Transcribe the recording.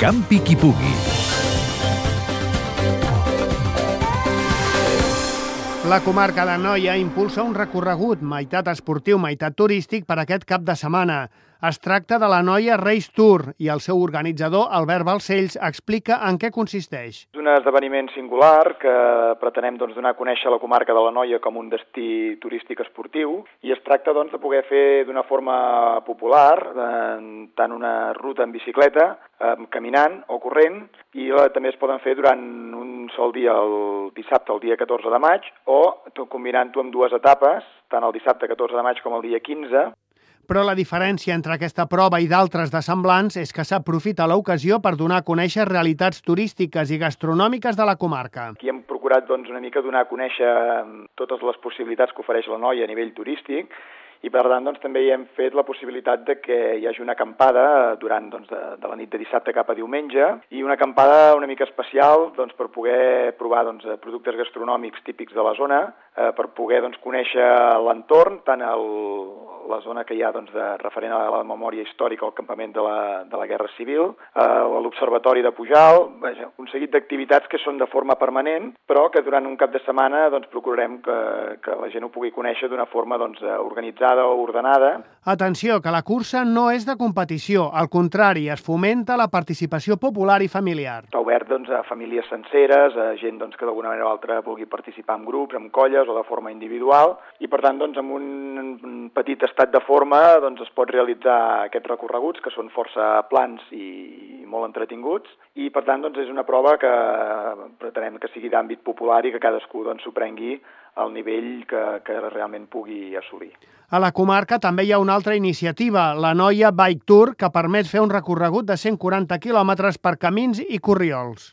Campi qui pugui. La comarca de Noia impulsa un recorregut meitat esportiu, meitat turístic per aquest cap de setmana. Es tracta de la Noia Race Tour i el seu organitzador, Albert Balcells, explica en què consisteix. És un esdeveniment singular que pretenem doncs, donar a conèixer la comarca de la Noia com un destí turístic esportiu i es tracta doncs, de poder fer d'una forma popular tant una ruta en bicicleta, caminant o corrent i eh, també es poden fer durant un sol dia el dissabte, el dia 14 de maig o combinant-ho amb dues etapes, tant el dissabte 14 de maig com el dia 15 però la diferència entre aquesta prova i d'altres de semblants és que s'aprofita l'ocasió per donar a conèixer realitats turístiques i gastronòmiques de la comarca. Aquí hem procurat doncs, una mica donar a conèixer totes les possibilitats que ofereix la noia a nivell turístic i per tant doncs, també hi hem fet la possibilitat de que hi hagi una acampada durant doncs, de, de la nit de dissabte cap a diumenge i una acampada una mica especial doncs, per poder provar doncs, productes gastronòmics típics de la zona, eh, per poder doncs, conèixer l'entorn, tant el, la zona que hi ha doncs, de, referent a la memòria històrica al campament de la, de la Guerra Civil, eh, l'Observatori de Pujal, vaja, un seguit d'activitats que són de forma permanent, però que durant un cap de setmana doncs, procurarem que, que la gent ho pugui conèixer d'una forma doncs, organitzada o ordenada. Atenció, que la cursa no és de competició, al contrari, es fomenta la participació popular i familiar. Està obert doncs, a famílies senceres, a gent doncs, que d'alguna manera o altra vulgui participar en grups, en colles o de forma individual, i per tant doncs, amb un petit estat de forma doncs, es pot realitzar aquests recorreguts, que són força plans i molt entretinguts, i per tant doncs, és una prova que pretenem que sigui d'àmbit popular i que cadascú doncs, s'ho prengui al nivell que, que realment pugui assolir. A la comarca també hi ha una altra iniciativa, la Noia Bike Tour, que permet fer un recorregut de 140 quilòmetres per camins i corriols.